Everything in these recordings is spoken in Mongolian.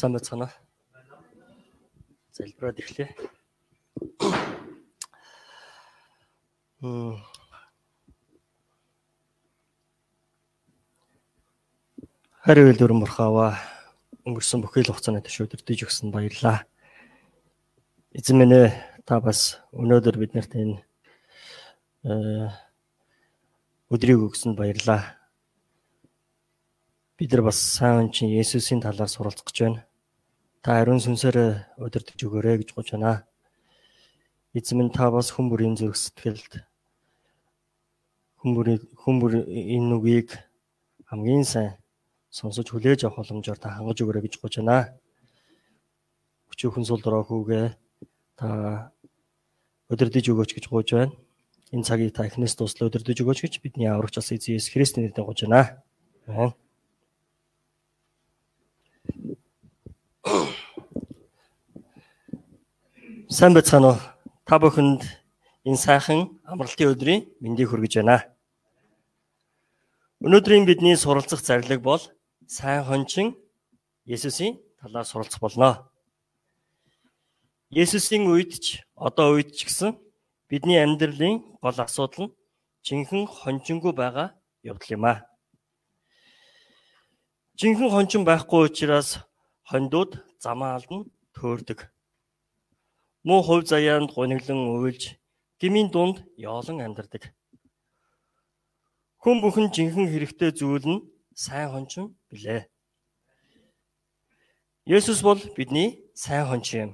Сайн байцгаана уу? Залбираад ирлээ. Мм. Хариу үлдвэр мурхаава өнгөрсөн бүхэл хугацааны төш өдөртөж өгсөн баярлаа. Эзэн минь ээ та бас өнөөдөр биднэрт энэ э өдрийг өгсөнд баярлаа. Бид нар бас сайн чинь Есүсийн талаар суралцах гэж байна. Та ариун сүнсээр удирдах өгөөрэй гэж гож байна. Эзэн минь та бас хүн бүрийн зүрх сэтгэлд хүн бүрийн хүн бүр энэ үгийг хамгийн сайн сонсож хүлээж авах боломжоор та хангаж өгөөрэй гэж гож байна. Өчүүхэн сул дорой хүүгээ та удирдах өгөөч гэж гож байна. Энэ цагийг та эхнээс дуслаа удирдах өгөөч гэж бидний аврагч бас Эзэн Христийн нэрээр гож байна. Амин. Сайн байцгаана уу? Та бүхэнд энэ сайхан амралтын өдрийн мэндийг хүргэж байна. Өнөөдрийн бидний суралцах зарлиг бол сайн хончин Есүсийн талаар суралцах болно. Есүсийн үед ч одоо үед ч гэсэн бидний амьдралын гол асуудал нь жинхэнэ хончингүй байгаа явдал юм а. Жинхэнэ хончин байхгүй учраас хондууд замаа алдан төөрдөг. Муу хувь заяанд гуниглан уйлж гмийн дунд яолон амьдардаг. Хүн бүхэн жинхэнэ хэрэгтэй зүйл нь сайн хончин билээ. Есүс бол бидний сайн хончин юм.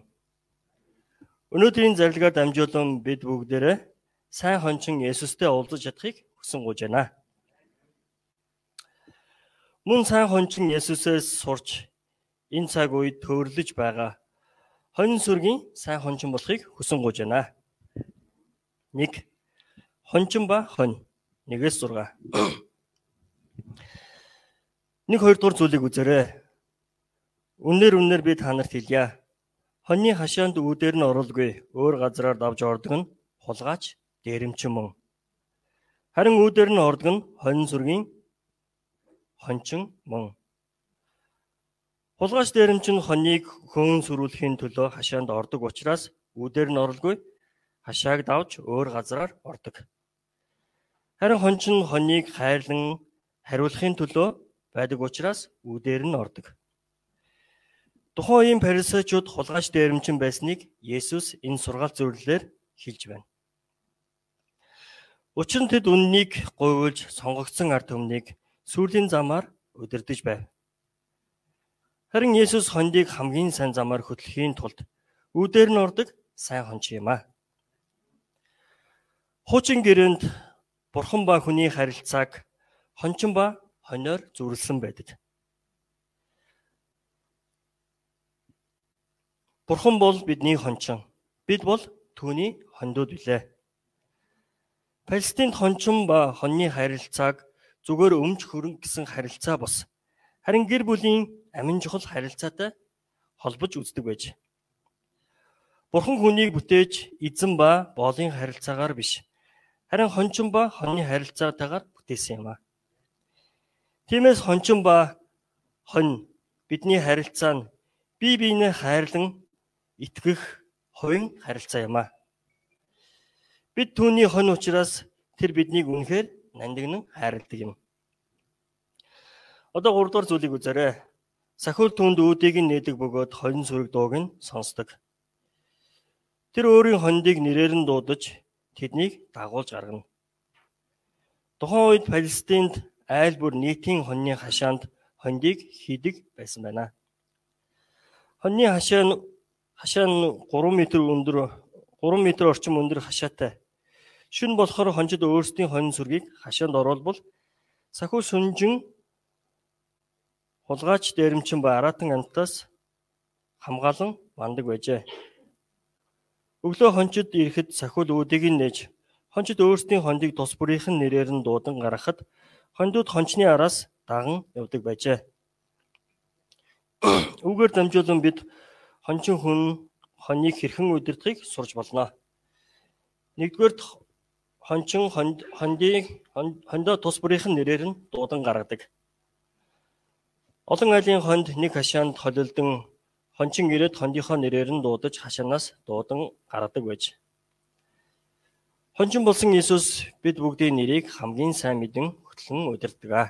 Өнөөдрийн зарилгаар дамжуулан бид бүгдээрээ сайн хончин Есүстэй уулзаж чадахыг хүсэн гуйж байна. Мөн сайн хончин Есүсээс сурч энэ цаг үед төөрлөж байгаа хонь сүргийн сайн хончин болохыг хүсэн гуйж байна. 1. Хончин ба хонь 1-ээс 6. Нэг хоёр дугаар зүйлийг үзээрэй. Үнээр үнээр би та нарт хэлье. Хоньны хашаанд үүдээр нь оролгүй өөр газраар давж ордог нь хулгаач дээрэмчин мөн. Харин үүдээр нь ордог нь хонь сүргийн хончин мөн. Хулгайч дээрэмчин хоньыг хөөн сүрүүлэхийн төлөө хашаанд ордог учраас үүдээр нь оролгүй хашааг давж өөр газараар ордог. Харин хончин хоньыг хайрлан хариулахын төлөө байдаг учраас үүдээр нь ордог. Тухайн үеийн фарисеучуд хулгайч дээрэмчин байсныг Есүс энэ сургаалт зөвлөлөөр хэлж байна. Учир нь тэд үннийг гуйвуулж сонгогдсон ард түмнийг сүрлийн замаар удирдах байв. Харин Есүс хондийг хамгийн сайн замаар хөтлөхийн тулд үүдээр нь ордог сайн хонч юм а. Хуучин гэрээнд бурхан ба хүний харилцааг хончин ба хониор зүрлсэн байдаг. Бурхан бол бидний хончин. Бид бол түүний хондууд билээ. Палестинд хончин ба хоньны харилцааг зүгээр өмч хөрөнгө гэсэн харилцаа бос. Харин гэр бүлийн амин чухал харилцаатай холбож үздэг байж. Бурхан хүнийг бүтээж эзэн ба боолын харилцаагаар биш. Харин хончин ба хоньны харилцаатайгаар бүтээсэн юм а. Тиймээс хончин ба хонь бидний харилцаа нь бие биенээ хайрлан итгэх хувийн харилцаа юм а. Бид түүний хонь учраас тэр биднийг үнэхээр нандинан хайрладаг юм. Одоо 3 дугаар зүйлийг үзээрэй. Сахиул түнд үүдийг нь нээдэг бөгөөд хонь сүрэг дууг нь сонсдог. Тэр өөрийн хондыг нэрээр нь дуудаж тэднийг дагуулж гаргана. Тухайн үед Палестинд айл бүр нийтийн хоньны хашаанд хондыг хийдэг байсан байна. Хоньны хашаа нь хашаа нь 3 м өндөр 3 м орчим өндөр хашаатай. Шүн болохоор хонжид өөрсдийн хонь сүргийг хашаанд оруулбал сахиу сүнжин Хулгайч дээрэмчин ба аратан амтаас хамгаалan бандаг байжээ. Өглөө хончид ирэхэд сахиул үүдийг нь нээж хончид өөрсдийн хондыг тус бүрийнхэн нэрээр нь дуудан гаргахад хондууд хончны араас даган явдаг байжээ. Үүгээр дамжуулан бид хончин хүн хоньыг хэрхэн удирдахыг сурч болно. Нэгдүгээр хончин хондыг хондоо тус бүрийнхэн нэрээр нь дуудан гаргадаг. Олон айлын хонд нэг хашаанд холилдон хончин ирээд хондийнхоо нэрээр нь дуудаж хашаанаас дуудан гаргадаг байж. Хончин болсон Иесус бид бүгдийн нэрийг хамгийн сайн мэдэн хөтлөн удирддаг аа.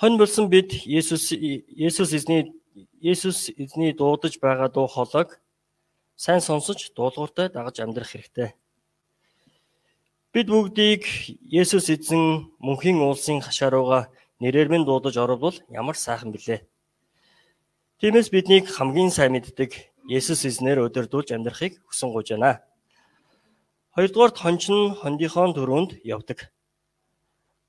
Хонь болсон бид Есүс Есүс эзний Есүс эзний дуудаж байгаа дуу хоолойг сайн сонсож дуулууртай дагаж амьдрах хэрэгтэй. Бид бүгдийг Есүс эзэн мөнхийн уулсын хашаарууга нэрээр минь дуудаж оруулбал ямар сайхан билээ. Тиймээс биднийг хамгийн сайн мэддэг Есүс эзнэр өдөрдүүлж амьдрахыг хүсэн гуйж байна. Хоёрдугаар хонч нь хондийнхоо төрөнд явдаг.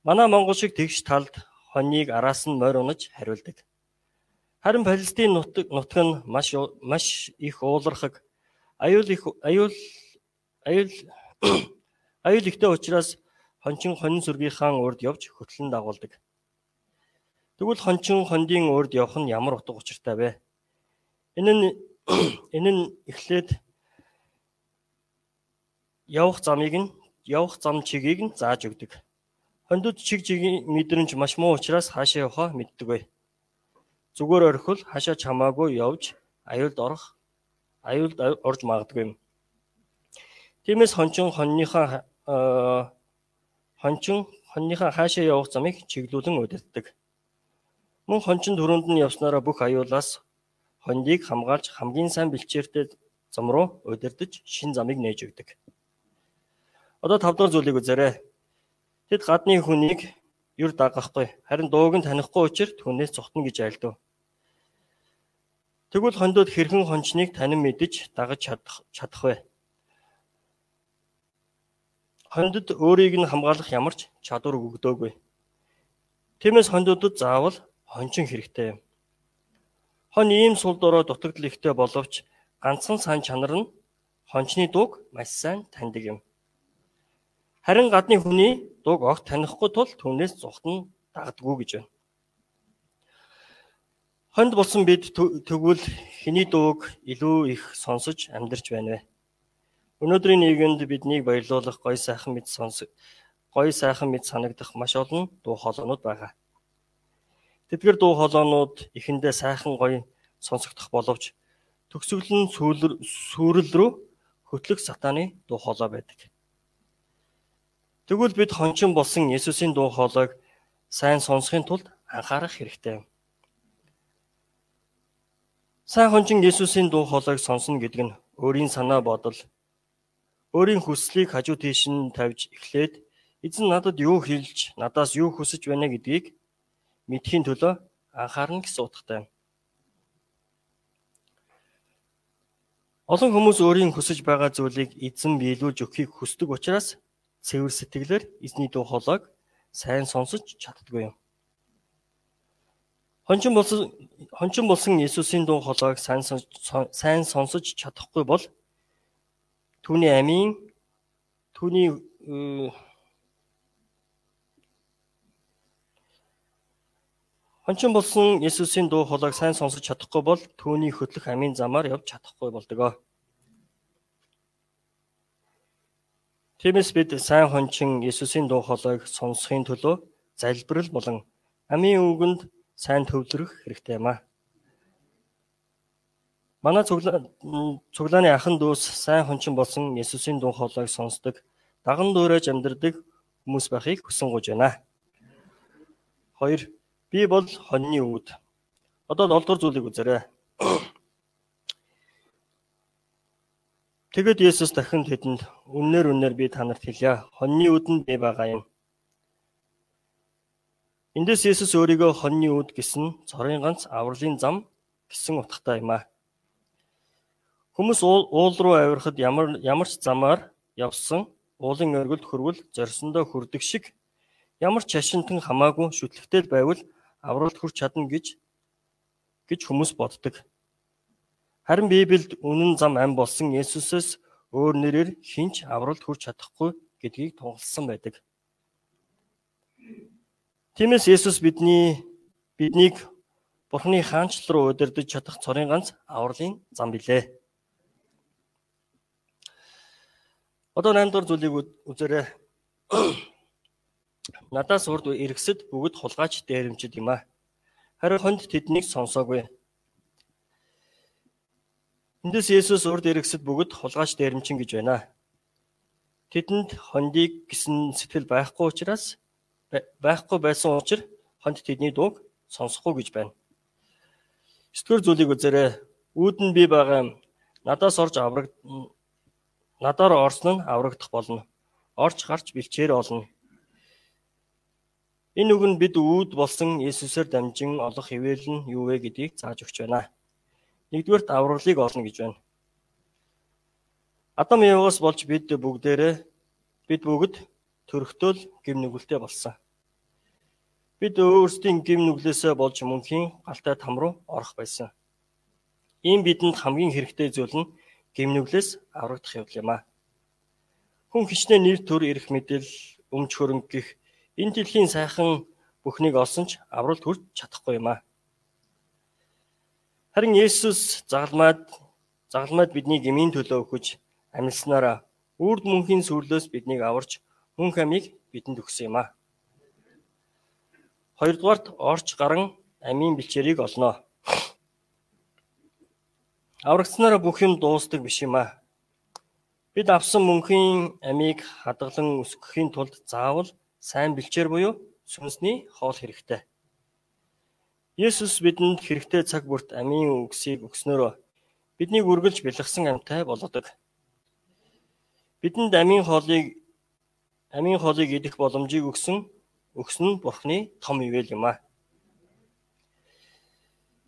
Манай монгол шиг тэгш талд хоньыг араас нь морь унаж хариулдаг. Харин Палестин нутаг нутаг нь маш маш их уулархаг аюул их аюул аюул Аюул ихтэй учраас хончин хонин сүргийнхаа урд явж хөтлөн дагуулдаг. Тэгвэл хончин хондийн урд явах нь ямар утга учиртай вэ? Энэ нь энэ нь эхлээд явах замыг нь явах зам чигийг нь зааж өгдөг. Хондод чиг чигийн мэдрэмж маш муу учраас хаашаа явахаа мэддэггүй. Зүгээр орхил хашаа чамаагүй явж аюулд орох аюулд орж магадгүй юм. Тиймээс хончин хоньныхаа хончин хоньныхаа хаашаа явах замыг чиглүүлэн удирддаг. Мөн хончин төрөнд нь явснараа бүх аюулаас хондийг хамгаалж хамгийн сайн бэлчээртэй зам руу удирдах шин замыг нээж өгдөг. Одоо 5 дахь зүйлийг үзээрэй. Тэд гадны хүнийг юр дагахгүй харин дууг нь танихгүй учраас түүнээс цухтна гэж айлдав. Тэгвэл хондод хэрхэн хончныг танин мэдэж дагаж чадах чадах вэ? хондод өөрийг нь хамгаалах ямар ч чадвар өгдөөгүй. Тиймээс хондодод заавал хончин хэрэгтэй. Хон ийм сул дорой дутагдал ихтэй боловч ганцхан сан чанар нь хончны дууг маш сайн таньдаг юм. Харин гадны хүний дууг огт танихгүй тул түүнээс зүхтэн дагдгүй гэж байна. Хонд болсон бид тэгвэл хэний дууг илүү их сонсож амьдарч байна вэ? Өнөөдрийн нийгэмд биднийг баярлуулах гоё сайхан мэд сонс гоё сайхан мэд санагдах маш олон дуу хоолойнууд байгаа. Тэдгээр дуу хоолойнууд эхэндээ сайхан гоё сонсогдох боловч төгсгөл нь сүрэл рүү хөтлөх сатааны дуу хоолой байдаг. Тэгвэл бид хончин болсон Есүсийн дуу хоолойг сайн сонсохын тулд анхаарах хэрэгтэй. Сайн хончин Есүсийн дуу хоолойг сонсно гэдэг нь өөрийн санаа бодол өөрийн хүслийг хажуу тийш нь тавьж эхлээд эзэн надад юу хэлж, надаас юу хүсэж байна гэдгийг мэдхийн төлөө анхаарна гэсэн утгатай. Олон хүмүүс өөрийн хүсэж байгаа зүйлийг эзэн биелүүлж өгөхийг хүсдэг учраас цэвэр сэтгэлээр эзний дуу хоолойг сайн сонсож чаддгүй юм. Хончин болсон хончин болсон Иесусийн дуу хоолойг сайн сайн сонсож чадахгүй бол Түүний амийн түүний Хончин болсон Есүсийн дуу хоолойг сайн сонсож чадахгүй бол түүний хөтлөх амийн замаар явж чадахгүй болдог. Тиймээс бид сайн хончин Есүсийн дуу хоолойг сонсохын төлөө залбирал болон амийн үгэнд сайн төвлөрөх хэрэгтэй юм аа. Манай цуглааны ахан дүүс сайн хончин болсон Есүсийн дуу хоолойг сонсдог, даган дуурайж амьдардаг хүмүүс байхыг хүсэн гуйж байна. 2. Би бол хоньны үүд. Одоо 7 дугаар зүйлийг үзээрэй. Тэгэд Есүс дахин тэдэнд үннээр үннээр би танарт хэлье. Хоньны үдэнд би байгаа юм. Эндээс Есүс өөрийгөө хоньны үд гэсэн цорын ганц авралын зам гэсэн утгатай юм аа. Хүмүүс уул руу авирахад ямар ямар ч замаар явсан уулын оргилд хөрвөл зорьсондоо хүрдэг шиг ямар ч шашинтан хамаагүй шүтлэгтэй байвал авралт хүрч чадна гэж гэж хүмүүс боддог. Харин Библиэд үнэн зам ам болсон Есүсээс өөр нэрээр хинч авралт хүрч чадахгүй гэдгийг тунгалсан байдаг. Тиймээс Есүс бидний биднийг Бурхны хаанчл руу удирдах чадах цорын ганц авралын зам билээ. Одоо 8 дугаар зүйлийг үзээрэй. Надаас урд иргэсэд бүгд хулгайч дээрэмчд юм а. Харин хонд тэднийг сонсоогүй. Эндээс Есүс урд эргэсэд бүгд хулгайч дээрэмчин гэж байна. Тэдэнд хондийг гисэн сэтгэл байхгүй учраас байхгүй байсан учраас хонд тэдний дууг сонсохгүй гэж байна. 9 дугаар зүйлийг үзээрэй. Үүд нь би байгаа надаас орж авраг надаар орсон нь аврагдах болно. Орж гарч бэлчээр олно. Энэ үг нь бид үүд болсон Есүсээр дамжин олох ивэл нь юу вэ гэдгийг зааж өгч байна. Нэгдүгээрт авралыг олно гэж байна. Адам Еваас болж бид бүгдээрээ бид бүгд төрөхтөл гим нүгэлтэй болсон. Бид өөрсдийн гим нүглээсээ болж мөнхийн галтай там руу орох байсан. Ийм бидэнд хамгийн хэрэгтэй зүйл нь гим нүглээс аврагдах явдал юм а. Хүн хичнээн нэр төр ирэх мэдэл өмч хөрөнгө гих Энэ дэлхийн сайхан бүхнийг олсон ч авралт хүрч чадахгүй юм аа. Харин Есүс загалмаад загалмаад бидний гмийн төлөө өгөж амьдснараа үрд мөнхийн сүрлөөс биднийг аварч мөнх амийг бидэнд өгсөн юм аа. Хоёрдугаарт орч гарan амийн бэлчээрийг олноо. Аврагцнараа бүх юм дуустдаг биш юм аа. Бид авсан мөнхийн амийг хадгалан өсгөхийн тулд заавал сайн бэлчээр буюу сүнсний хоол хэрэгтэй. Есүс бидэнд хэрэгтэй цаг бүрт амийн үгсийг өгснөөрөө биднийг үргэлж бэлгсэн амьтай болгодог. Бидэнд амийн хоолыг амийн хоолыг идэх боломжийг өгсөн өгсөн нь Бурхны том ивэл юм а.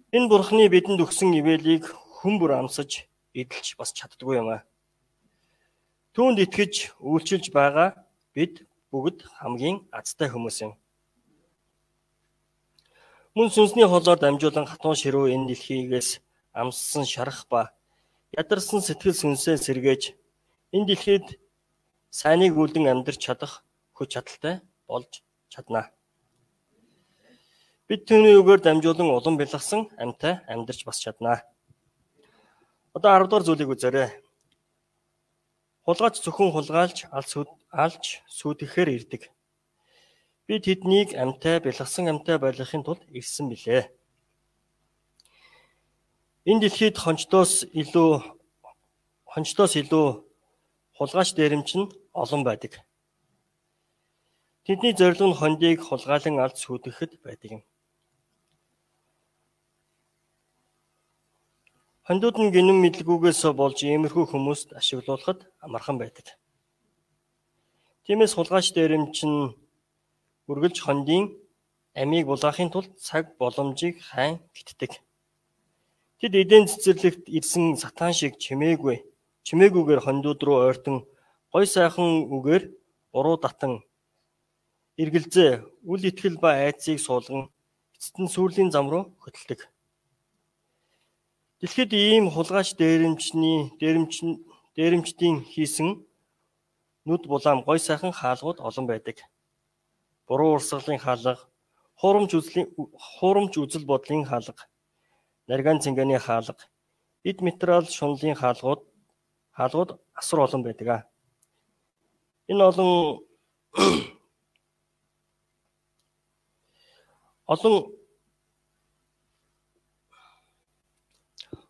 Энэ Бурхны бидэнд өгсөн ивэлийг хүн бүр амсаж эдэлж бас чаддгүй юм а. Түүнд итгэж үйлчилж байгаа бид бүгд хамгийн азтай хүмүүс юм. Мөн сүнсний холоор дамжуулан хатуун ширүү энэ дэлхийгээс амссан шарах ба ядарсан сэтгэл сүнсээ сэргээж энэ дэлхийд сайныг үлдэн амьдрч чадах хүч чадалтай болж чаднаа. Бид түүний үгээр дамжуулан улам бэлгсэн амьтай амьдрч бас чаднаа. Одоо 10 дугаар зүйлийг үзээрэй. Хулгайч зөвхөн хулгайлж алж сүйтгэхээр ирдэг. Би тэднийг амьтай бэлгсэн амьтай байлгахын тулд ирсэн билээ. Энэ дэлхийд хончдоос илүү хончдоос илүү хулгайч дээрэмч нь олон байдаг. Тэдний зорилго нь хондийг хулгайлан алж сүйтгэхэд байдаг юм. Хондууд нь гинэн мэдлгүйгээс болж иймэрхүү хүмүүст ашиглуулахад амархан байдаг. Тиймээс хулгайч дээрэмч нь үргэлж хондын амийг булаахын тулд цаг боломжийг хайн гитдэг. Тэд эдийн цэцэрлэгт ирсэн сатан шиг чимээгүй, чимээгүйгээр хондууд руу ойртон гой сайхан үгээр уруу татан эргэлзээ, үл итгэл ба айцыг суулган эцэст нь сүрлийн зам руу хөтэлдэг. Дэлхийд ийм хулгайч дээрэмчний дээрэмчин дээрэмчдийн хийсэн нүд булаам гой сайхан хаалгууд олон байдаг. Буруу урсгалын хаалга, хуурамч үзлийн хуурамч үзэл бодлын хаалга, нарган цэнгэний хаалга, эд материал шунлын хаалгууд хаалгууд асар олон байдаг а. Энэ олон олон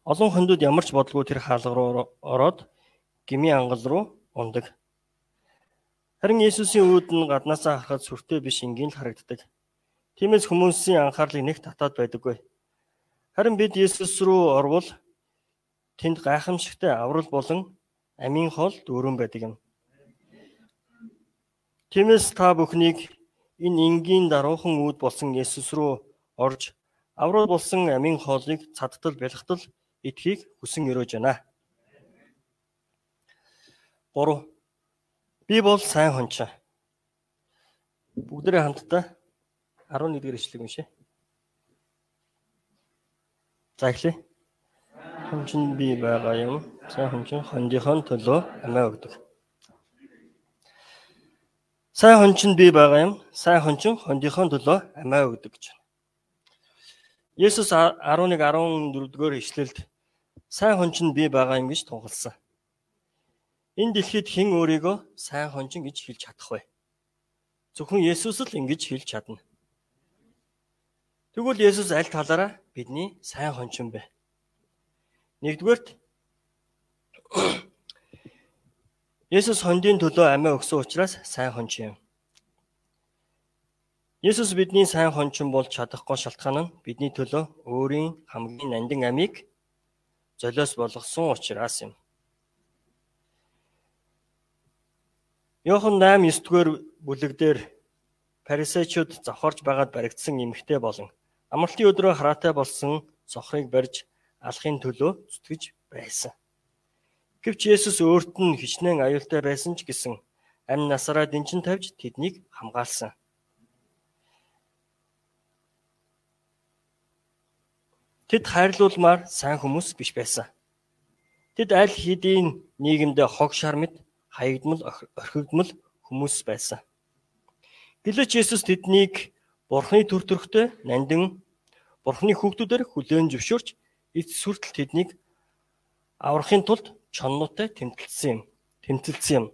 Олон хондууд ямар ч бодлого тэр хаалга руу ороод гмийн ангал руу ундаг. Харин Есүсийн үүд нь гаднаасаа харахад сүртэй биш энгийн л харагддаг. Тиймээс хүмүүсийн анхаарлыг нэг татаад байдаггүй. Харин бид Есүс рүү орвол тэнд гайхамшигтай аврал болон амийн хоол дүүрэн байдаг юм. Тиймээс та бүхнийг энэ энгийн даруухан үүд болсон Есүс рүү орж аврал болсон амийн хоолыг цадтал бэлгтал эдхийг хүсэн өрөөж байна. 3. Би бол сайн хонч. Бүгдээрээ хамтдаа 11 дэх ишлэг уншъя. За эхлэе. Хонч нь би байгаа юм. Сайн хонч нь хондийнхоо төлөө амиа өгдөг. Сайн хонч нь би байгаа юм. Сайн хонч нь хондийнхоо төлөө амиа өгдөг гэж. Есүс 11 14 дугаар ишлэлд сайн хонч нь би байгаа юм гэж тунхалсан. Энэ дэлхийд хэн өөрийгөө сайн хончин гэж хэлж чадах вэ? Зөвхөн Есүс л ингэж хэлж чадна. Тэгвэл Есүс аль талаараа бидний сайн хончин бэ? Нэгдүгээрт Есүс хондын төлөө амиа өгсөн учраас сайн хонч юм. Есүс бидний сайн хончин болж чадахгүй шалтгаан нь бидний төлөө өөрийн хамгийн нандин амийг золиос болгосон учраас юм. Йохан 8:9-р бүлэгдэр Парисеучуд завхарж байгаад баригдсан эмэгтэй болон амралтын өдрөө хараатай болсон сохрыг барьж алахын төлөө зүтгэж байсан. Гэвч Есүс өөрт нь хичнээн аюултай байсан ч гэсэн амь насаараа дэнчин тавьж тэднийг хамгаалсан. Тэд хайрлуулмаар сайн хүмүүс биш байсан. Тэд аль хэдийн нийгэмдээ хог шар мэд хаягдмал орхигдмал хүмүүс байсан. Гэлээч Есүс тэднийг Бурхны төр төрхтэй нандин Бурхны хүүхдүүдээр хүлээн зөвшөөрч эц сүртэл тэднийг аврахын тулд чоннуутай тэмтэлсэн юм. Тэмтэлсэн юм.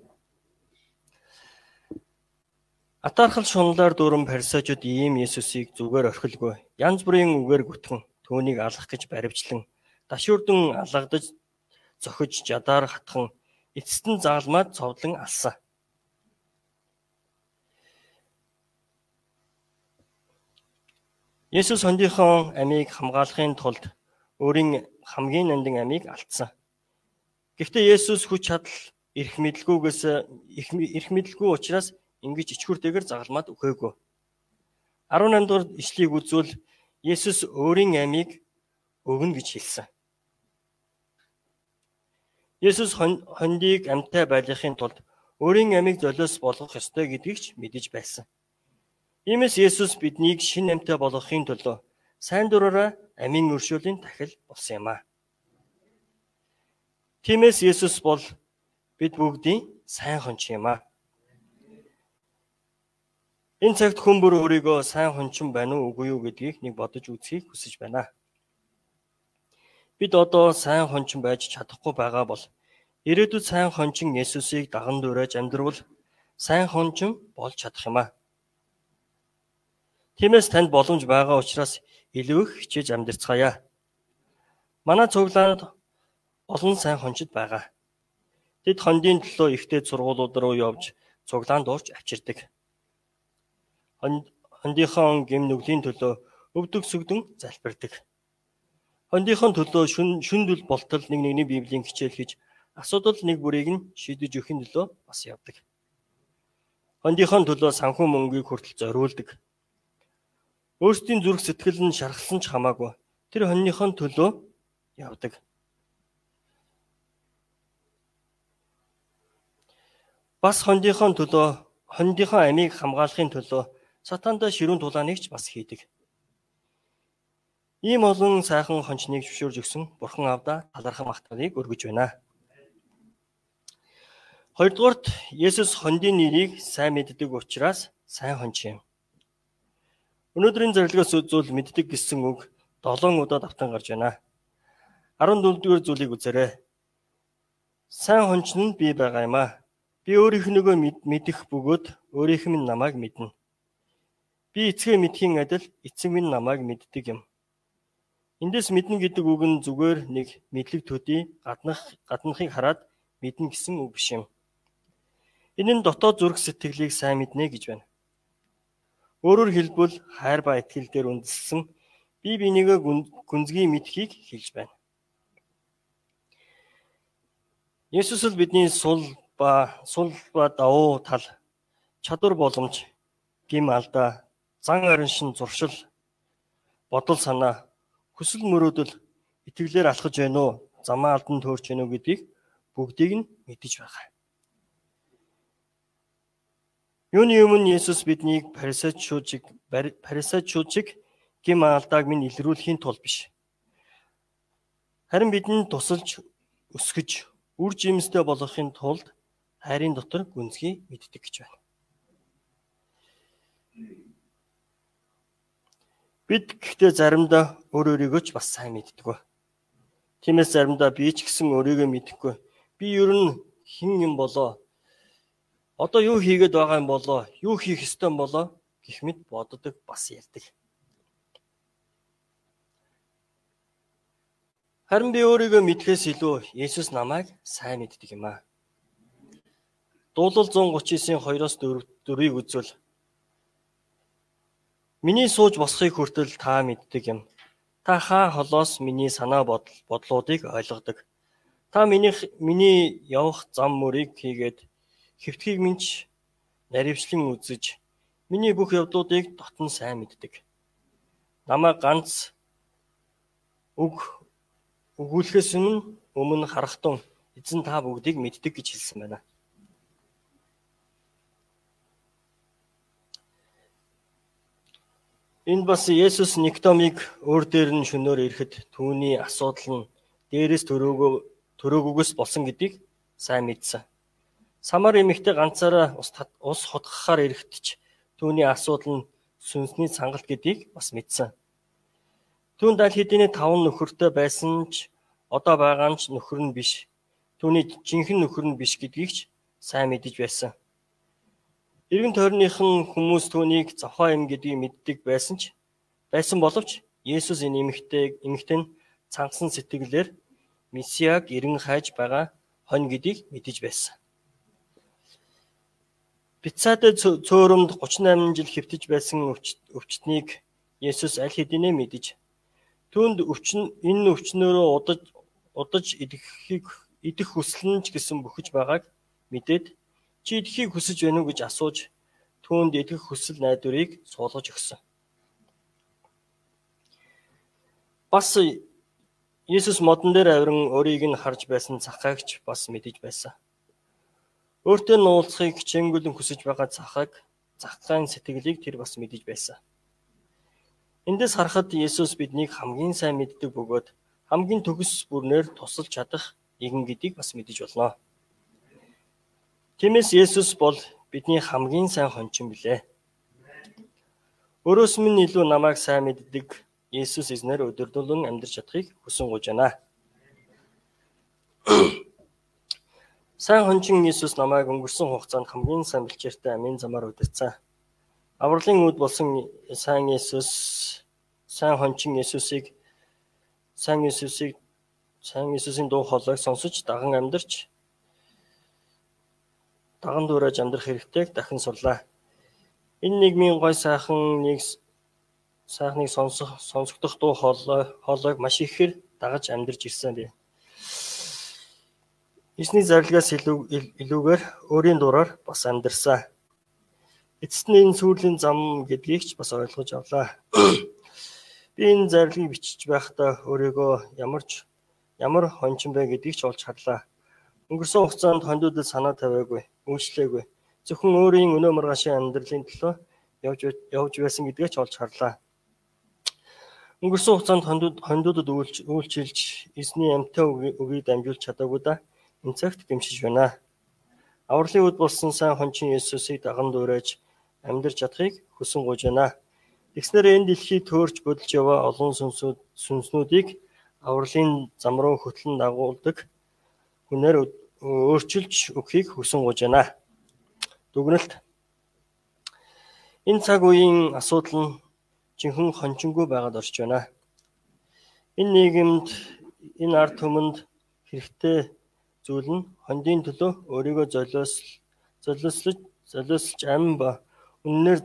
Атаархал шунлаар дүүрэн парисачууд ийм Есүсийг зүгээр орхилгүй. Янз бүрийн үгээр гүтгэн түүнийг алах гэж баривчлан дашуурдан алгадаж зохиж жадаар хатхан эцэст нь загалмаад цовдлон алсан. Есүс хондийнхоо амийг хамгаалахын тулд өөрийн хамгийн нандин амийг алдсан. Гэхдээ Есүс хүч чадал эрх мэдлгүйгээс эрх мэдлгүй учраас ингэж ичгүртэйгээр загалмаад өгөөгүй. 18 дугаар ишлийг үзвэл Есүс өөрийн амийг өгнө гэж хэлсэн. Есүс хондийг амьтаа байлгахын тулд өөрийн амийг золиос болгох ёстой гэдгийг ч мэдэж байсан. Иймээс Есүс биднийг шин амьтаа болгохын төлөө сайн дураараа амийн өршөөлийн тахил болсон юм аа. Тиймээс Есүс бол бид бүгдийн сайн хонч юм аа. Энэ цагт хүн бүр өөрийгөө сайн хончин байна уу үгүй юу гэдгийг нэг бодож үзхийг хүсэж байна. Бид одоо сайн хончин байж чадахгүй байгаа бол ирээдүйд сайн хончин Есүсийг даган дуурайж амьдрал сайн хончин болж чадах юм аа. Тиймээс танд боломж байгаа учраас илүү их хичээж амьдрцгаая. Манай цуглаанд олон сайн хончид байгаа. Тэд хондын төлөө ихтэй сургуулиуд руу явж цуглаанд уурч авчирдаг. Хондынхон гим нүглийн төлөө өвдөг сүгдэн залбирдаг. Хондынхон төлөө шүн шүндэл болтол нэг нэгний библийн хичээл хийж асуудал нэг бүрийг нь шийдэж өгөхин төлөө бас явдаг. Хондынхон төлөө санхүү мөнгийг хүртэл зориулдаг. Өөрсдийн зүрх сэтгэл нь шархсан ч хамаагүй тэр хоньныхон төлөө явдаг. Бас хондынхон төлөө хондынхон амийг хамгаалахын төлөө сатанда ширүүн тулааныг ч бас хийдэг. Ийм олон сайхан хончныг зөвшөөрж өгсөн Бурхан Авда талархам магтаалыг өргөж байна. Хоёрдугаарт Есүс хондын нэрийг сайн мэддэг учраас сайн хонч юм. Өнөөдрийн зорилгоос үзвэл мэддэг гэсэн үг 7 удаа давтан гарч байна. 14 дугаар зүйлийг үзээрэй. Сайн хонч нь би байгаа юм аа. Би өөрийнх нөгөө мэдэх бөгөөд өөрийнх минь намайг мэднэ. Би эцгээ мэдхийн адил эцэг минь намайг мэддэг юм. Эндээс мэднэ гэдэг үг нь зүгээр нэг мэдлэг төдий гаднах гаднахыг хараад мэднэ гэсэн үг биш юм. Энэ нь дотоод зүрх сэтгэлийг сайн мэднэ гэж байна. Өөрөөр хэлбэл хайр ба итгэл дээр үндэслэн бие бинийгээ гүнзгий мэдхийг хэлж байна. Есүс л бидний сул ба сул ба давуу тал чадвар боломж гим алдаа зан орон шин зуршил бодол санаа хүсэл мөрөөдөл итгэлээр алхаж байна уу замаа алдан төөрч байна уу гэдгийг бүгдийг нь мэдэж байгаа. Юуны өмнө Есүс биднийг парисачуудыг парисачуудыг гим алдааг минь илрүүлэхийн тулд биш. Харин бидэнд тусалж өсгөж үр жимстэй болгохын тулд хайрын дотор гүнзгий мэддэг гэж байна. Бид гэхдээ заримдаа өөр өөрийгөө ч бас сайн мэддэг ба. Тиймээс заримдаа би ч гэсэн өөрийгөө мэдэхгүй. Би ер нь хэн юм болоо? Одоо юу хийгээд байгаа юм болоо? Юу хийх ёстой юм болоо? гэх мэт боддог бас ярьдаг. Харин би өөрийгөө мэдхээс илүү Есүс намайг сайн мэддэг юм аа. Дуулал 139-ийн 2-оос 4-ийг үзвэл Миний сууж босхийг хүртэл та мэддэг юм. Та хаа холоос миний санаа бодол бодлуудыг ойлгодог. Та миний миний явах зам мөрийг хийгээд хэвтгийг минь наривчлан үзэж миний бүх явдлуудыг дотн сайн мэддэг. Намаа ганц үг өгүүлэхээс өмнө харахтун эзэн та бүгдийг мэддэг гэж хэлсэн байна. Энд бас Есүс Никодомыг өөр дээр нь шөнөөр ирэхэд түүний асуудал нь дээрээс төрөөгөө төрөөгөөс болсон гэдгийг сайн мэдсэн. Самар эмэгтэй ганцаараа ус ус хотгохоор ирэхэд ч түүний асуудал нь сүнсний цангалт гэдгийг бас мэдсэн. Түүнд аль хэдийн таван нөхөртэй байсан ч одоо байгаа нь нөхөр нь биш. Түүний жинхэнэ нөхөр нь биш гэдгийг ч сайн мэдэж байсан. Иргэн тойрныхан хүмүүс түүнийг зохоо юм гэдгийг мэддэг байсан ч байсан боловч Есүс энэ эмэгтэй эмэгтэй нь цангасан сэтгэлээр Месиаг эрен хайж байгаа хонь гэдгийг мэдэж байсан. Бицаатай цөөрөмд 38 жил хэвтэж байсан өвчтнийг Есүс аль хэдийнэ мэдэж Түүнд өвчин энэ өвчнөөрөө удаж удаж идэхийг идэх хүсэл нь ч гэсэн бөхөж байгааг мэдээд чи идэхийг хүсэж байна уу гэж асууж түүнд идэх хүсэл найдварыг суулгаж өгсөн. Бас Иесус модон дээр авиран өөрийг нь харж байсан цахаагч бас мэдэж байсан. Өөртөө нь уулзахыг хичээнгүйлэн хүсэж байгаа цахаг захгаан сэтгэлийг тэр бас мэдэж байсан. Эндээс харахад Есүс биднийг хамгийн сайн мэддэг бөгөөд хамгийн төгс бүрнээр тусалж чадах нэгэн гэдгийг бас мэдэж болно. Тиймээс Есүс бол бидний хамгийн сайн хончин билээ. Өөрөөс минь илүү намайг сайн мэддэг Есүс эзнэр өдөрдөлөн амьдрч чадахыг хүсэн гуйж байна. Сайн хончин Есүс намайг өнгөрсөн хугацаанд хамгийн сайн бэлчээртэй амийн замаар удирцсан. Авралын үд болсон сайн Есүс сайн хончин Есүсийг сайн Есүсийг сайн Есүсийн дуу хоолойг сонсож даган амьдарч даган дуурайж амьдрах хэрэгтэйг дахин сурлаа. Энэ нийгмийн гой сайхан нэг сайхныг сонсох сонсогдох дуу хоолой хоолойг маш ихээр дагаж амьдарч ирсэн бэ. Эсний зарилгаас илүү илүүгээр өөрийн дураар бас амьдарсан. Эцэст нь энэ сүрлийн зам гэдгийг ч бас ойлгож авлаа. Би энэ зарлигийг бичиж байхдаа өөрийгөө ямар ч ямар хончин бэ гэдгийг ч олж харлаа. Өнгөрсөн хугацаанд хондуудад санаа тавиагүй, үйлчлээгүй. Зөвхөн өөрийн өнөө маргаашийн амьдралын төлөө явж явж байсан гэдгээ ч олж харлаа. Өнгөрсөн хугацаанд хондууд хондуудад үйлчилж эзний амьтаа үгийг дамжуулж чадаагүй да энэ цагт гэмшиж байна. Авралын үд болсон сайн хончин Есүсийг даган дуурайж амьдарч чадахыг хүсэн гуйж байна. Тэгснээр энэ дэлхийг төөрч бодолж яваа олон сүнсүүд сүнснүүдийг авралын зам руу хөтлөн дагуулдаг хүнээр өөрчилж өгөхийг хүсэн гуйж байна. Дүгнэлт Энэ цаг үеийн асуудал нь жинхэнэ хончингүй байгаад орж байна. Энэ нийгэмд энэ ард түмэнд хэрэгтэй зүйл нь хондын төлөө өөрийгөө золиос золиослож золиослж амин ба үннээр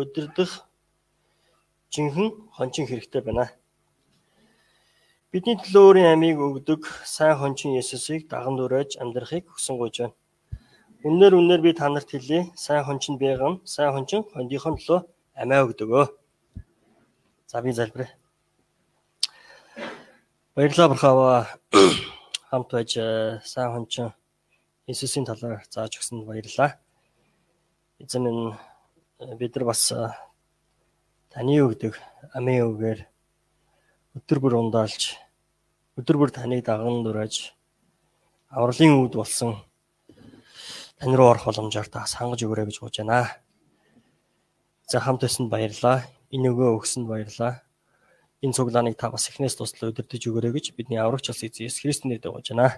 удирдах жинхэнэ хончин хэрэгтэй байна. Бидний төлөө өөрийн амийг өгдөг сайн хончин Есүсийг даган дуурайж амьдрахыг хүсэн гуйж байна. Үннээр үннээр би та нарт хэлье. Сайн хончин бэгэн, сайн хончин хондийнхоо төлөө амиа өгдөгөө. За би залбирая. Баярлалаа бурхаваа хамт байж э, сайн хончин Иесусийн талаар зааж өгсөнд баярлалаа. Эзэн минь бид нар бас таны өгдөг амийн үгээр өдөр бүр ундаалж өдөр бүр таныг даган дураж авралын үүд болсон тань руу орох боломжоор та сангаж өгөрэй гэж гуйж байна. За хамт байсанд баярлалаа. Энэ өгөө өгсөнд баярлалаа. Энэ цуглааныг та бас эхнээс туслаа удирдах өгөрэй гэж бидний аврагч бас Иесус Христосийн нэрээр гуйж байна.